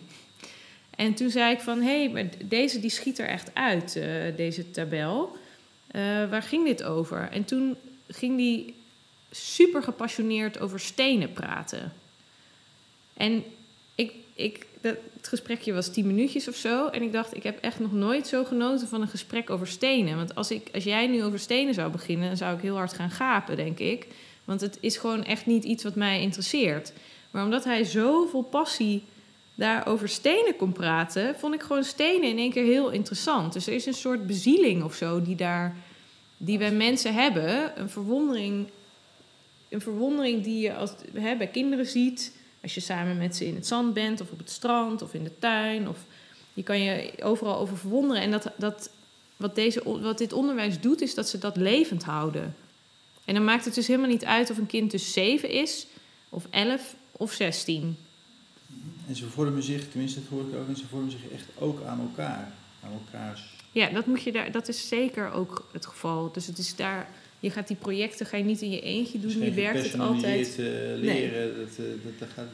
Speaker 1: En toen zei ik van, hé, hey, deze die schiet er echt uit, uh, deze tabel. Uh, waar ging dit over? En toen ging die super gepassioneerd over stenen praten. En ik, ik, dat, het gesprekje was tien minuutjes of zo. En ik dacht, ik heb echt nog nooit zo genoten van een gesprek over stenen. Want als, ik, als jij nu over stenen zou beginnen, dan zou ik heel hard gaan gapen, denk ik. Want het is gewoon echt niet iets wat mij interesseert. Maar omdat hij zoveel passie daar over stenen kon praten, vond ik gewoon stenen in één keer heel interessant. Dus er is een soort bezieling of zo die daar, die wij mensen hebben, een verwondering een verwondering die je als, hè, bij kinderen ziet. Als je samen met ze in het zand bent, of op het strand, of in de tuin. Of, je kan je overal over verwonderen. En dat, dat, wat, deze, wat dit onderwijs doet, is dat ze dat levend houden. En dan maakt het dus helemaal niet uit of een kind dus zeven is, of elf, of zestien.
Speaker 2: En ze vormen zich, tenminste dat hoor ik ook, en ze vormen zich echt ook aan elkaar. Aan elkaars...
Speaker 1: Ja, dat, moet je daar, dat is zeker ook het geval. Dus het is daar je gaat die projecten ga je niet in je eentje doen. je werkt het altijd.
Speaker 2: Uh, leren, nee. dat, uh, dat, dat, gaat.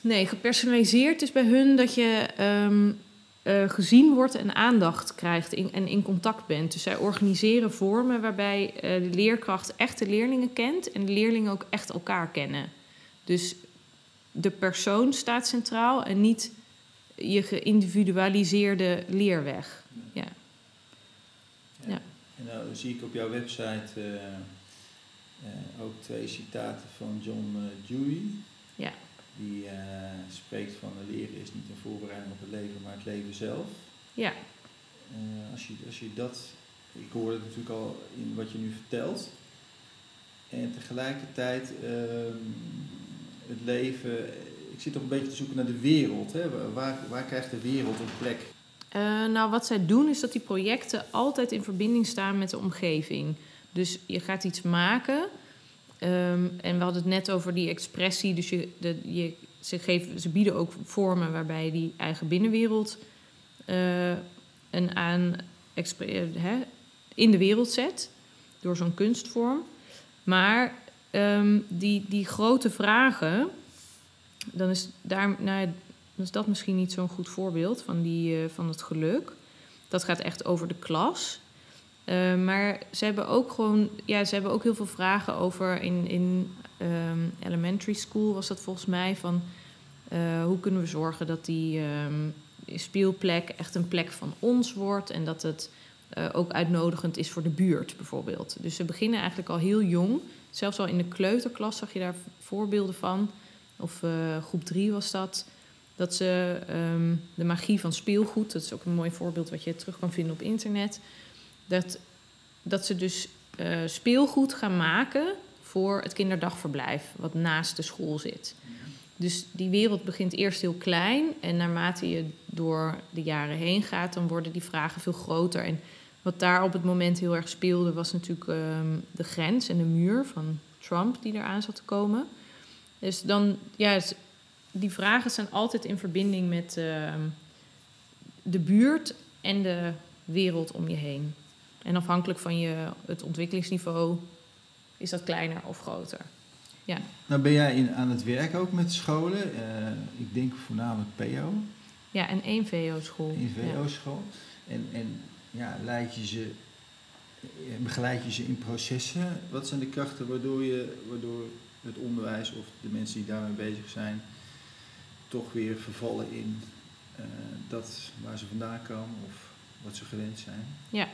Speaker 1: Nee, gepersonaliseerd is bij hun dat je. Um, eh, gezien wordt en aandacht krijgt in, en in contact bent. Dus zij organiseren vormen waarbij eh, de leerkracht echt de leerlingen kent en de leerlingen ook echt elkaar kennen. Dus de persoon staat centraal en niet je geïndividualiseerde leerweg.
Speaker 2: En nou zie ik op jouw website eh, eh, ook twee citaten van John uh, Dewey.
Speaker 1: Ja.
Speaker 2: Die spreekt van leren is niet een voorbereiding op het leven, maar het leven zelf.
Speaker 1: Ja.
Speaker 2: als, je, als je dat, ik hoor het natuurlijk al in wat je nu vertelt. En tegelijkertijd ehm, het leven, ik zit toch een beetje te zoeken naar de wereld. Hè? Waar, waar krijgt de wereld een plek?
Speaker 1: Uh, nou, wat zij doen is dat die projecten altijd in verbinding staan met de omgeving. Dus je gaat iets maken. Um, en we hadden het net over die expressie. Dus je, de, je, ze, geven, ze bieden ook vormen waarbij die eigen binnenwereld uh, een aan hè, in de wereld zet. Door zo'n kunstvorm. Maar um, die, die grote vragen, dan is daar. Nou, is dat misschien niet zo'n goed voorbeeld van, die, uh, van het geluk. Dat gaat echt over de klas. Uh, maar ze hebben ook gewoon, ja, ze hebben ook heel veel vragen over in, in um, elementary school was dat volgens mij van uh, hoe kunnen we zorgen dat die um, speelplek echt een plek van ons wordt en dat het ook uitnodigend is voor de buurt bijvoorbeeld. Dus ze beginnen eigenlijk al heel jong, zelfs al in de kleuterklas zag je daar voorbeelden van, of groep drie was dat dat ze ehm, de magie van speelgoed, dat is ook een mooi voorbeeld wat je terug kan vinden op internet, dat, dat ze dus uh, speelgoed gaan maken voor het kinderdagverblijf, wat naast de school zit. Dus die wereld begint eerst heel klein en naarmate je door de jaren heen gaat, dan worden die vragen veel groter. En wat daar op het moment heel erg speelde, was natuurlijk um, de grens en de muur van Trump die eraan zat te komen. Dus dan, ja, die vragen zijn altijd in verbinding met uh, de buurt en de wereld om je heen. En afhankelijk van je, het ontwikkelingsniveau is dat kleiner of groter. Ja.
Speaker 2: Nou ben jij in, aan het werk ook met scholen. Uh, ik denk voornamelijk PO.
Speaker 1: Ja, en één VO-school.
Speaker 2: Eén VO-school. En, en ja, leid je ze, eh, begeleid je ze in processen? Wat zijn de krachten waardoor, je, waardoor het onderwijs of de mensen die daarmee bezig zijn toch weer vervallen in uh, dat waar ze vandaan komen of wat ze gewend zijn.
Speaker 1: Ja,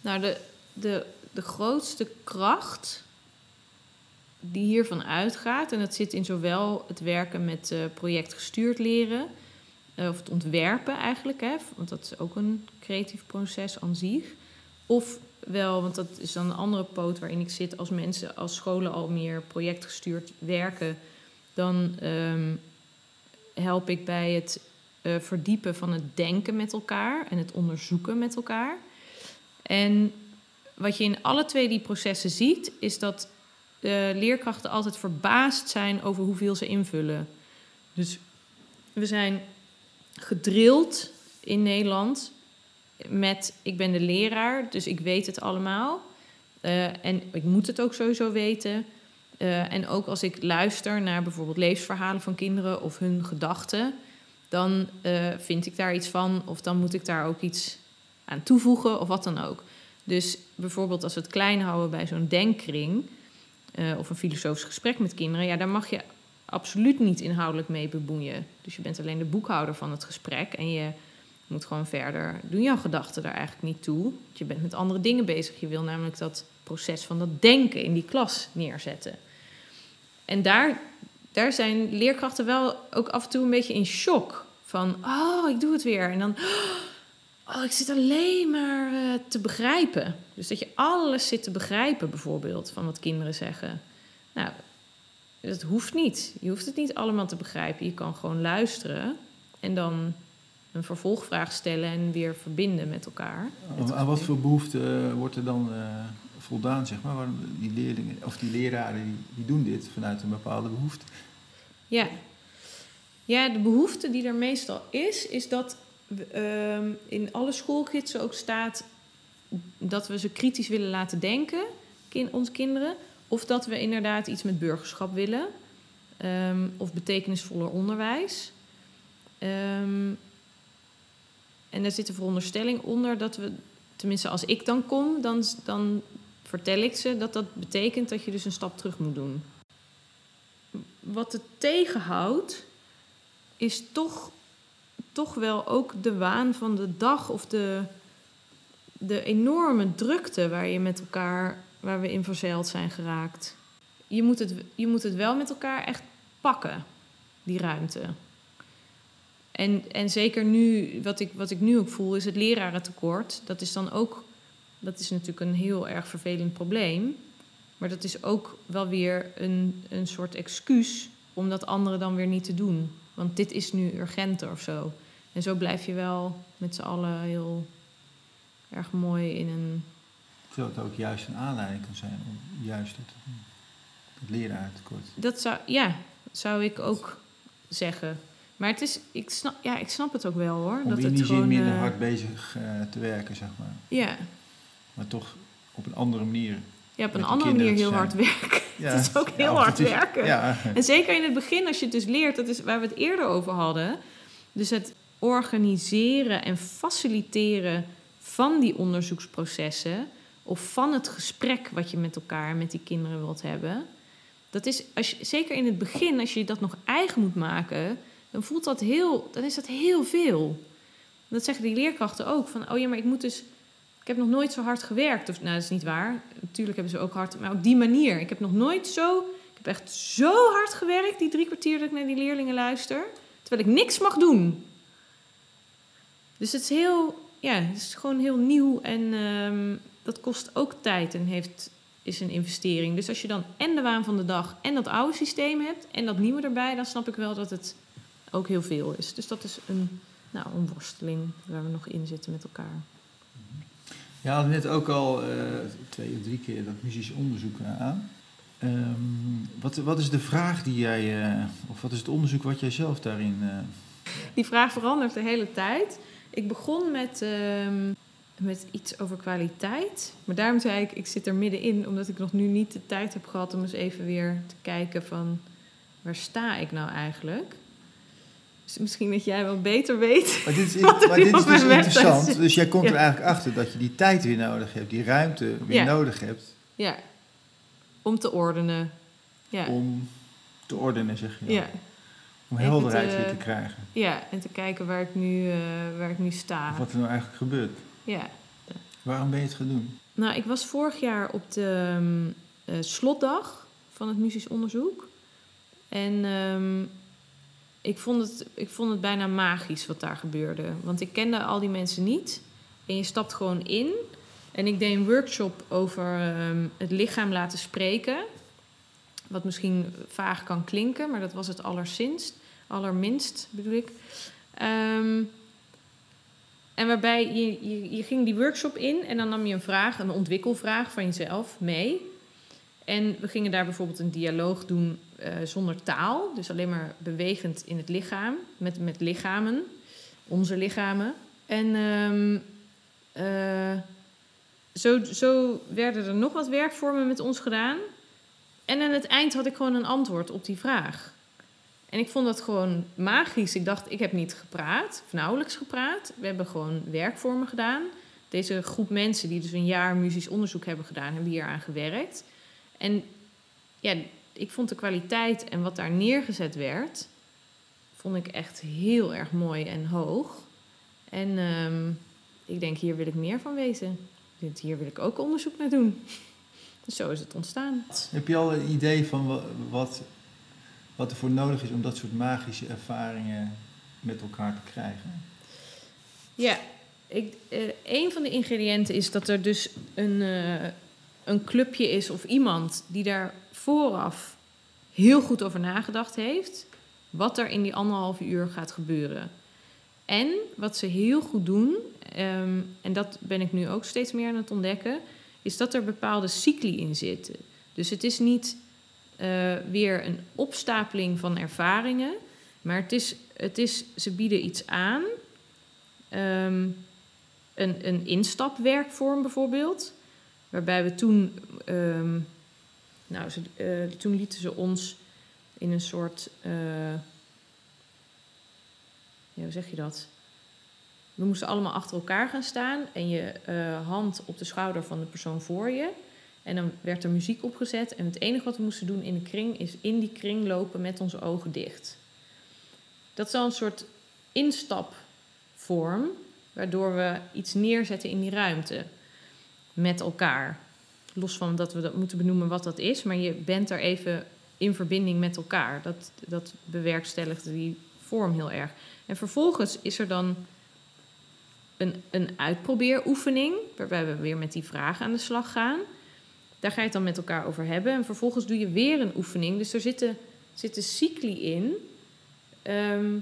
Speaker 1: nou de, de, de grootste kracht die hiervan uitgaat, en dat zit in zowel het werken met uh, projectgestuurd leren, uh, of het ontwerpen eigenlijk, hè, want dat is ook een creatief proces aan zich. Of wel, want dat is dan een andere poot waarin ik zit, als mensen, als scholen al meer projectgestuurd werken, dan um, help ik bij het uh, verdiepen van het denken met elkaar en het onderzoeken met elkaar. En wat je in alle twee die processen ziet, is dat de leerkrachten altijd verbaasd zijn over hoeveel ze invullen. Dus we zijn gedrild in Nederland met ik ben de leraar, dus ik weet het allemaal. Uh, en ik moet het ook sowieso weten. Uh, en ook als ik luister naar bijvoorbeeld levensverhalen van kinderen of hun gedachten, dan uh, vind ik daar iets van of dan moet ik daar ook iets aan toevoegen of wat dan ook. Dus bijvoorbeeld als we het klein houden bij zo'n denkkring uh, of een filosofisch gesprek met kinderen, ja, daar mag je absoluut niet inhoudelijk mee bemoeien. Dus je bent alleen de boekhouder van het gesprek en je moet gewoon verder. Doen jouw gedachten daar eigenlijk niet toe. Want je bent met andere dingen bezig. Je wil namelijk dat proces van dat denken in die klas neerzetten. En daar, daar zijn leerkrachten wel ook af en toe een beetje in shock. Van, oh, ik doe het weer. En dan, oh, ik zit alleen maar uh, te begrijpen. Dus dat je alles zit te begrijpen, bijvoorbeeld, van wat kinderen zeggen. Nou, dat hoeft niet. Je hoeft het niet allemaal te begrijpen. Je kan gewoon luisteren en dan een vervolgvraag stellen en weer verbinden met elkaar.
Speaker 2: Aan wat voor behoefte wordt er dan uh, voldaan, zeg maar? Die leerlingen of die leraren die, die doen dit vanuit een bepaalde behoefte.
Speaker 1: Ja. ja, de behoefte die er meestal is, is dat uh, in alle schoolgidsen ook staat dat we ze kritisch willen laten denken, kind, onze kinderen. Of dat we inderdaad iets met burgerschap willen. Um, of betekenisvoller onderwijs. Um, En daar zit de veronderstelling onder dat we, tenminste als ik dan kom, dan, dan vertel ik ze dat dat betekent dat je dus een stap terug moet doen. Wat het tegenhoudt, is toch, toch wel ook de waan van de dag of de, de enorme drukte waar je met elkaar, waar we in verzeild zijn geraakt. Je moet het, je moet het wel met elkaar echt pakken, die ruimte. En, en zeker nu, wat ik, wat ik nu ook voel, is het lerarentekort. Dat is dan ook, dat is natuurlijk een heel erg vervelend probleem. Maar dat is ook wel weer een, een soort excuus om dat anderen dan weer niet te doen. Want dit is nu urgenter of zo. En zo blijf je wel met z'n allen heel erg mooi in een.
Speaker 2: Terwijl het ook juist een aanleiding kan zijn om juist het, het lerarentekort.
Speaker 1: Dat zou, ja, zou ik ook zeggen. Maar het is, ik snap, ja, ik snap het ook wel hoor.
Speaker 2: Om
Speaker 1: dat
Speaker 2: in
Speaker 1: het
Speaker 2: die
Speaker 1: gewoon,
Speaker 2: zin minder
Speaker 1: eh,
Speaker 2: hard bezig eh, te werken, zeg maar.
Speaker 1: Ja,
Speaker 2: Maar toch op een andere manier.
Speaker 1: ja, op een andere manier heel
Speaker 2: zijn.
Speaker 1: hard werken.
Speaker 2: Ja,
Speaker 1: het is ook heel hard
Speaker 2: het is-
Speaker 1: werken.
Speaker 2: Ja,
Speaker 1: En zeker in het begin, als je het dus leert, dat is waar we het eerder over hadden. Dus het organiseren en faciliteren van die onderzoeksprocessen. Of van het gesprek wat je met elkaar, met die kinderen wilt hebben. Dat is, als je, zeker in het begin, als je dat nog eigen moet maken, dan voelt dat heel, dan is dat heel veel. Dat zeggen die leerkrachten ook. Van, oh ja, maar ik moet dus, ik heb nog nooit zo hard gewerkt. Of, nou, dat is niet waar. Natuurlijk hebben ze ook hard, maar op die manier. Ik heb nog nooit zo, ik heb echt zo hard gewerkt, die drie kwartier dat ik naar die leerlingen luister. Terwijl ik niks mag doen. Dus het is heel, ja, het is gewoon heel nieuw en ehm, dat kost ook tijd en heeft, is een investering. Dus als je dan en de waan van de dag en dat oude systeem hebt en dat nieuwe erbij, dan snap ik wel dat het ook heel veel is. Dus dat is een, nou, een worsteling waar we nog in zitten met elkaar.
Speaker 2: Je had net ook al eh, twee of drie keer dat muzisch onderzoek eh, aan. Ehm, wat, wat is de vraag die jij, eh, of wat is het onderzoek wat jij zelf daarin...
Speaker 1: Die vraag verandert de hele tijd. Ik begon met, ehm, met iets over kwaliteit. Maar daarom zei ik, ik zit er middenin, omdat ik nog nu niet de tijd heb gehad om eens even weer te kijken van waar sta ik nou eigenlijk? Dus misschien dat jij wel beter weet.
Speaker 2: Maar dit is,
Speaker 1: Wat
Speaker 2: maar dit is dus interessant.
Speaker 1: zit.
Speaker 2: Dus jij komt er eigenlijk achter dat je die tijd weer nodig hebt, die ruimte weer
Speaker 1: Ja.
Speaker 2: nodig hebt
Speaker 1: Ja, om te ordenen. Ja,
Speaker 2: om te ordenen, zeg je.
Speaker 1: ja,
Speaker 2: Om helderheid
Speaker 1: te-
Speaker 2: weer te krijgen.
Speaker 1: ja. en te kijken waar ik nu, eh, waar ik nu sta.
Speaker 2: Of wat er nou eigenlijk gebeurt.
Speaker 1: Ja.
Speaker 2: Waarom ben je het gaan doen?
Speaker 1: Nou, ik was vorig jaar op de ehm, eh, slotdag van het muzisch onderzoek. En ehm, ik, vond het, ik vond het bijna magisch wat daar gebeurde. Want ik kende al die mensen niet. En je stapt gewoon in. En ik deed een workshop over ehm, het lichaam laten spreken. Wat misschien vaag kan klinken, maar dat was het allersinst. Allerminst bedoel ik. Ehm, en waarbij je, je, je ging die workshop in en dan nam je een vraag, een ontwikkelvraag van jezelf mee. En we gingen daar bijvoorbeeld een dialoog doen eh, zonder taal, dus alleen maar bewegend in het lichaam, met, met lichamen, onze lichamen. En ehm, eh, zo, zo werden er nog wat werkvormen met ons gedaan. En aan het eind had ik gewoon een antwoord op die vraag. En ik vond dat gewoon magisch. Ik dacht, ik heb niet gepraat, of nauwelijks gepraat. We hebben gewoon werkvormen gedaan. Deze groep mensen die dus een jaar muzisch onderzoek hebben gedaan, hebben hier aan gewerkt. En ja, ik vond de kwaliteit en wat daar neergezet werd, vond ik echt heel erg mooi en hoog. En ehm, ik denk, hier wil ik meer van weten. Hier wil ik ook onderzoek naar doen. Dus zo is het ontstaan.
Speaker 2: Heb je al een idee van wa- wat, wat er voor nodig is om dat soort magische ervaringen met elkaar te krijgen?
Speaker 1: Ja, ik, eh, een van de ingrediënten is dat er dus een, eh, een clubje is of iemand die daar vooraf heel goed over nagedacht heeft. Wat er in die anderhalve uur gaat gebeuren. En wat ze heel goed doen, ehm, en dat ben ik nu ook steeds meer aan het ontdekken, is dat er bepaalde cycli in zitten. Dus het is niet eh, weer een opstapeling van ervaringen, maar het is, het is, ze bieden iets aan. Ehm, een, een instapwerkvorm bijvoorbeeld. Waarbij we toen, ehm, nou, ze, eh, toen lieten ze ons in een soort, eh, ja, hoe zeg je dat? we moesten allemaal achter elkaar gaan staan en je eh, hand op de schouder van de persoon voor je. En dan werd er muziek opgezet. En het enige wat we moesten doen in de kring is in die kring lopen met onze ogen dicht. Dat is al een soort instapvorm, waardoor we iets neerzetten in die ruimte met elkaar. Los van dat we dat moeten benoemen wat dat is, maar je bent er even in verbinding met elkaar. Dat, dat bewerkstelligt die vorm heel erg. En vervolgens is er dan een, een uitprobeeroefening, waarbij we weer met die vragen aan de slag gaan. Daar ga je het dan met elkaar over hebben. En vervolgens doe je weer een oefening. Dus er zitten, zitten cycli in, ehm,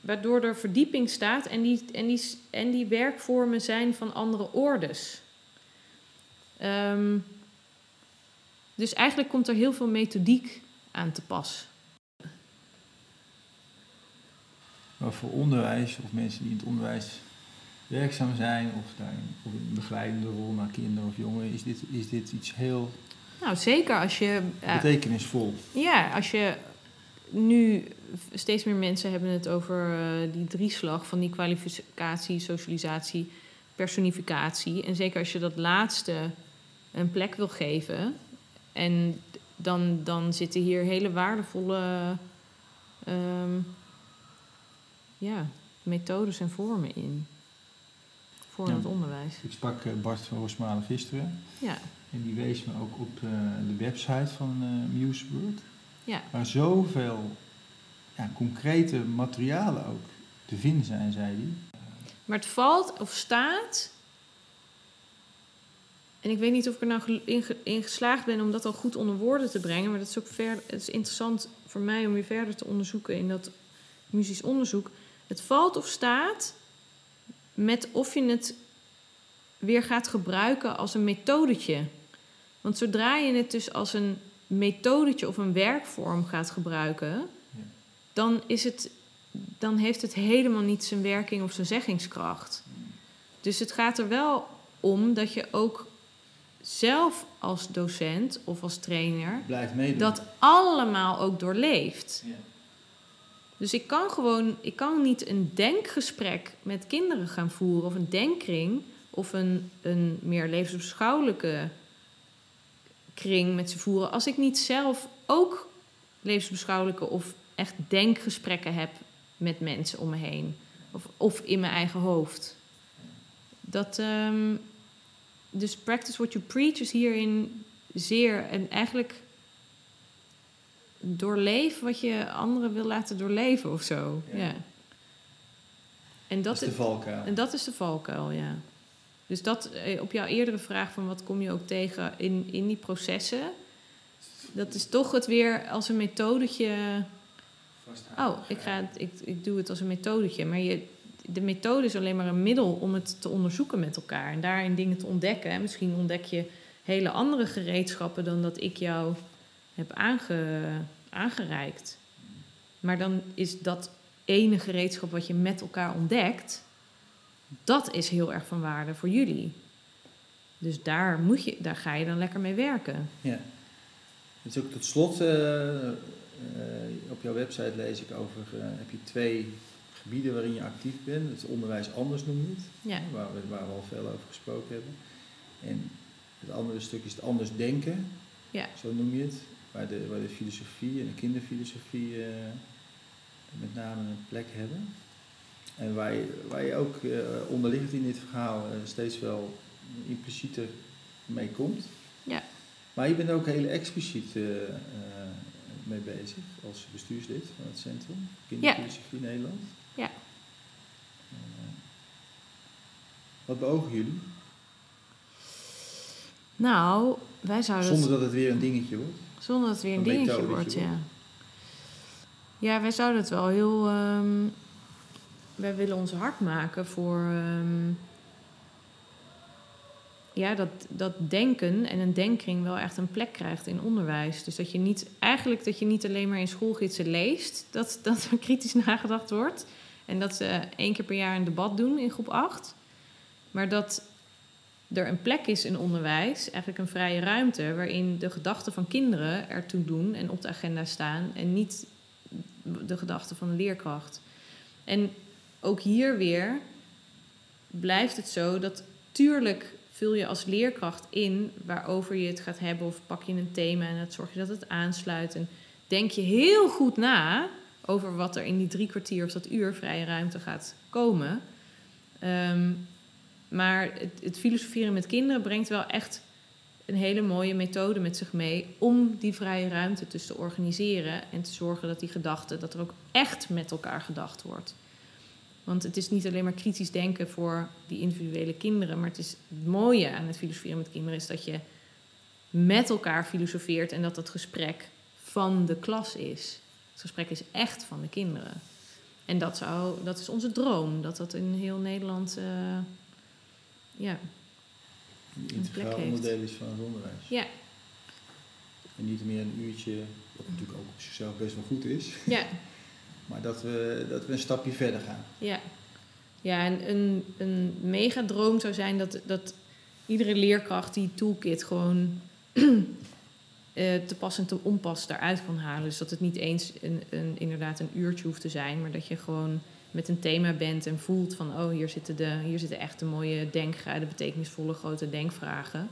Speaker 1: waardoor er verdieping staat. En die, en, die, en die werkvormen zijn van andere ordes. Ehm, dus eigenlijk komt er heel veel methodiek aan te pas.
Speaker 2: Maar voor onderwijs of mensen die in het onderwijs werkzaam zijn of, daarin, of een begeleidende rol naar kinderen of jongeren, is dit, is dit iets heel
Speaker 1: Nou, zeker als je. eh,
Speaker 2: betekenisvol.
Speaker 1: ja, als je nu steeds meer mensen hebben het over eh, die drieslag van die kwalificatie, socialisatie, personificatie. En zeker als je dat laatste een plek wil geven. En dan, dan zitten hier hele waardevolle ehm, ja, methodes en vormen in. Voor
Speaker 2: Ja.
Speaker 1: het onderwijs.
Speaker 2: Ik sprak eh, Bart van Rosmalen gisteren
Speaker 1: Ja,
Speaker 2: en die wees me ook op eh, de website van eh MuseWord,
Speaker 1: ja,
Speaker 2: waar zoveel ja, concrete materialen ook te vinden zijn, zei hij.
Speaker 1: Maar het valt of staat. En ik weet niet of ik er nou in, ge- in geslaagd ben om dat al goed onder woorden te brengen. Maar dat is ook ver, het is interessant voor mij om weer verder te onderzoeken in dat muzisch onderzoek. Het valt of staat met of je het weer gaat gebruiken als een methodetje. Want zodra je het dus als een methodetje of een werkvorm gaat gebruiken, dan, is het, dan heeft het helemaal niet zijn werking of zijn zeggingskracht. Dus het gaat er wel om dat je ook zelf als docent of als trainer dat allemaal ook doorleeft.
Speaker 2: Ja.
Speaker 1: Dus ik kan gewoon, ik kan niet een denkgesprek met kinderen gaan voeren of een denkkring of een, een meer levensbeschouwelijke kring met ze voeren als ik niet zelf ook levensbeschouwelijke of echt denkgesprekken heb met mensen om me heen of, of in mijn eigen hoofd. Dat, ehm, dus practice what you preach is hierin zeer en eigenlijk doorleef wat je anderen wil laten doorleven of zo.
Speaker 2: Ja.
Speaker 1: Ja. En
Speaker 2: dat
Speaker 1: dat,
Speaker 2: is de valkuil.
Speaker 1: en dat is de valkuil, ja. Dus dat, eh, op jouw eerdere vraag van wat kom je ook tegen in, in die processen, dat is toch het weer als een methodetje. Oh, ik, ga het, ik, ik doe het als een methodetje. Maar je, de methode is alleen maar een middel om het te onderzoeken met elkaar. En daarin dingen te ontdekken. En misschien ontdek je hele andere gereedschappen dan dat ik jou heb aange, aangereikt. Maar dan is dat ene gereedschap wat je met elkaar ontdekt, dat is heel erg van waarde voor jullie. Dus daar, moet je, daar ga je dan lekker mee werken.
Speaker 2: Ja. Dus ook tot slot, eh, eh, op jouw website lees ik over, eh, heb je twee gebieden waarin je actief bent. Het onderwijs anders noem je het,
Speaker 1: Ja,
Speaker 2: waar, we, waar we al veel over gesproken hebben. En het andere stuk is het anders denken,
Speaker 1: ja,
Speaker 2: zo noem je het. Waar de, waar de filosofie en de kinderfilosofie eh, met name een plek hebben. En waar je, waar je ook eh, onderliggend in dit verhaal eh, steeds wel implicieter mee komt.
Speaker 1: ja.
Speaker 2: Maar je bent ook heel expliciet mee bezig als bestuurslid van het Centrum Kinderfilosofie Nederland.
Speaker 1: Ja.
Speaker 2: Eh, wat beogen jullie?
Speaker 1: Nou, wij zouden
Speaker 2: Zonder dat het weer een dingetje wordt.
Speaker 1: Zonder dat het weer een
Speaker 2: Een
Speaker 1: dingetje wordt. ja. Ja, wij zouden het wel heel... ehm, wij willen ons hard maken voor... ehm, ja, dat, dat denken en een denkring wel echt een plek krijgt in onderwijs. Dus dat je niet... Eigenlijk dat je niet alleen maar in schoolgidsen leest... dat, dat er kritisch nagedacht wordt. En dat ze één keer per jaar een debat doen in groep 8. Maar dat er een plek is in onderwijs, eigenlijk een vrije ruimte, waarin de gedachten van kinderen ertoe doen en op de agenda staan en niet de gedachten van de leerkracht. En ook hier weer blijft het zo dat tuurlijk vul je als leerkracht in waarover je het gaat hebben of pak je een thema en dat zorg je dat het aansluit en denk je heel goed na over wat er in die drie kwartier of dat uur vrije ruimte gaat komen. Ehm, maar het, het filosoferen met kinderen brengt wel echt een hele mooie methode met zich mee om die vrije ruimte dus te organiseren en te zorgen dat die gedachten, dat er ook echt met elkaar gedacht wordt. Want het is niet alleen maar kritisch denken voor die individuele kinderen, maar het is het mooie aan het filosoferen met kinderen is dat je met elkaar filosofeert en dat het gesprek van de klas is. Het gesprek is echt van de kinderen. En dat, zou, dat is onze droom, dat dat in heel Nederland uh, ja,
Speaker 2: integraal onderdeel is van het onderwijs.
Speaker 1: Ja.
Speaker 2: En niet meer een uurtje, wat natuurlijk ook op zichzelf best wel goed is.
Speaker 1: Ja.
Speaker 2: maar dat we, dat we een stapje verder gaan.
Speaker 1: Ja. Ja, en een, een megadroom zou zijn dat, dat iedere leerkracht die toolkit gewoon uh, te pas en te onpas daaruit kan halen. Dus dat het niet eens een, een, inderdaad een uurtje hoeft te zijn, maar dat je gewoon met een thema bent en voelt van oh, hier zitten, de, hier zitten echt de mooie denkgraden, betekenisvolle grote denkvragen.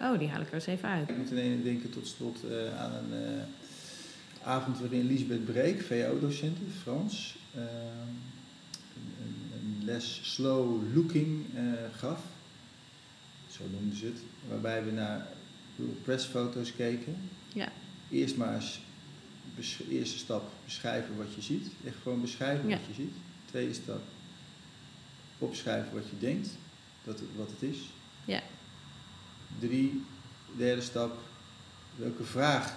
Speaker 1: Oh, die haal ik er eens even uit.
Speaker 2: Ik moet ineens denken tot slot uh, aan een uh, avond waarin Lisbeth Breek, VO-docent Frans, uh, een, een, les slow looking gaf. Zo noemden ze het. Waarbij we naar pressfoto's keken.
Speaker 1: Ja.
Speaker 2: Eerst maar eens, eerste stap, beschrijven wat je ziet. Echt gewoon beschrijven wat je ziet. Tweede stap, opschrijven wat je denkt, dat het, wat het is.
Speaker 1: Ja.
Speaker 2: Drie, derde stap, welke vraag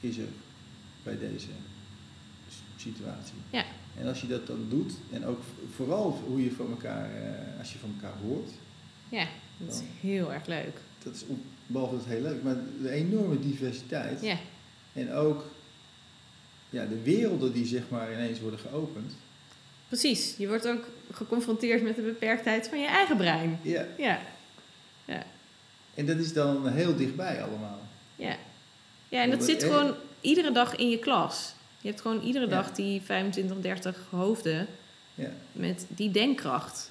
Speaker 2: is er bij deze situatie?
Speaker 1: Ja.
Speaker 2: En als je dat dan doet, en ook vooral hoe je van elkaar, eh, als je van elkaar hoort.
Speaker 1: Ja, dat is heel erg leuk.
Speaker 2: Dat is behalve dat heel leuk, maar de enorme diversiteit.
Speaker 1: Ja.
Speaker 2: En ook ja, de werelden die zeg maar ineens worden geopend.
Speaker 1: Precies, je wordt ook geconfronteerd met de beperktheid van je eigen brein.
Speaker 2: Ja.
Speaker 1: Ja. ja.
Speaker 2: En dat is dan heel dichtbij allemaal.
Speaker 1: Ja. Ja, en dat zit gewoon iedere dag in je klas. Je hebt gewoon iedere dag die 25, 30 hoofden
Speaker 2: ja.
Speaker 1: met die denkkracht.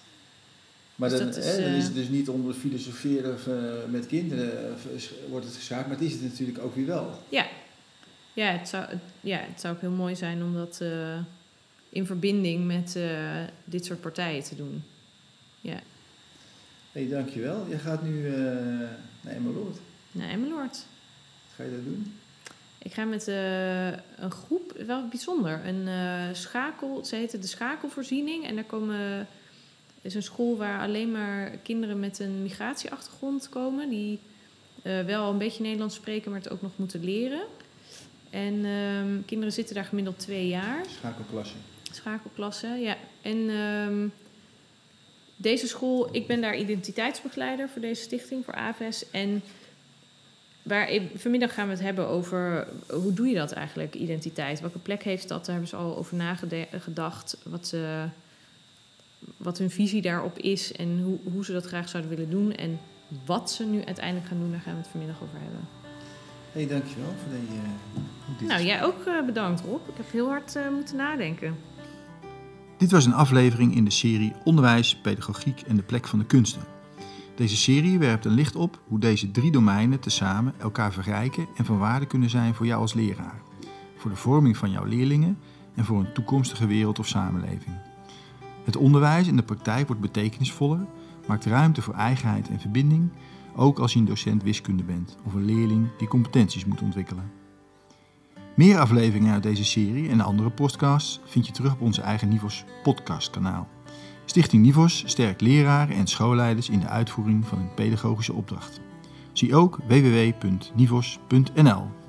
Speaker 2: Maar dus dan, is, hè, dan is het dus niet onder filosoferen uh, met kinderen wordt het geschaard, maar het is het natuurlijk ook weer wel.
Speaker 1: Ja, ja, het, zou, ja het zou ook heel mooi zijn om dat uh, in verbinding met uh, dit soort partijen te doen. Ja.
Speaker 2: Hey, dankjewel. Je gaat nu naar Emmeloord.
Speaker 1: Naar Emmeloord.
Speaker 2: Wat ga je daar doen?
Speaker 1: Ik ga met een groep, wel bijzonder, een schakel, ze heet de schakelvoorziening. En daar komen is een school waar alleen maar kinderen met een migratieachtergrond komen. Die wel een beetje Nederlands spreken, maar het ook nog moeten leren. En um, kinderen zitten daar gemiddeld twee jaar.
Speaker 2: Schakelklasse.
Speaker 1: Schakelklasse, ja. En um, deze school, ik ben daar identiteitsbegeleider voor deze stichting, voor AVES. En waar, vanmiddag gaan we het hebben over hoe doe je dat eigenlijk, identiteit? Welke plek heeft dat? Daar hebben ze al over nagedacht. Wat ze wat hun visie daarop is en hoe, hoe ze dat graag zouden willen doen. En wat ze nu uiteindelijk gaan doen, daar gaan we het vanmiddag over hebben.
Speaker 2: Hé, hey, dankjewel voor de,
Speaker 1: uh, Nou, jij ook uh, bedankt Rob. Ik heb heel hard uh, moeten nadenken.
Speaker 2: Dit was een aflevering in de serie Onderwijs, Pedagogiek en de plek van de kunsten. Deze serie werpt een licht op hoe deze drie domeinen tezamen elkaar verrijken en van waarde kunnen zijn voor jou als leraar, voor de vorming van jouw leerlingen en voor een toekomstige wereld of samenleving. Het onderwijs in de praktijk wordt betekenisvoller, maakt ruimte voor eigenheid en verbinding, ook als je een docent wiskunde bent of een leerling die competenties moet ontwikkelen. Meer afleveringen uit deze serie en andere podcasts vind je terug op onze eigen Nivos podcastkanaal. Stichting Nivos sterkt leraren en schoolleiders in de uitvoering van hun pedagogische opdracht. Zie ook www.nivos.nl.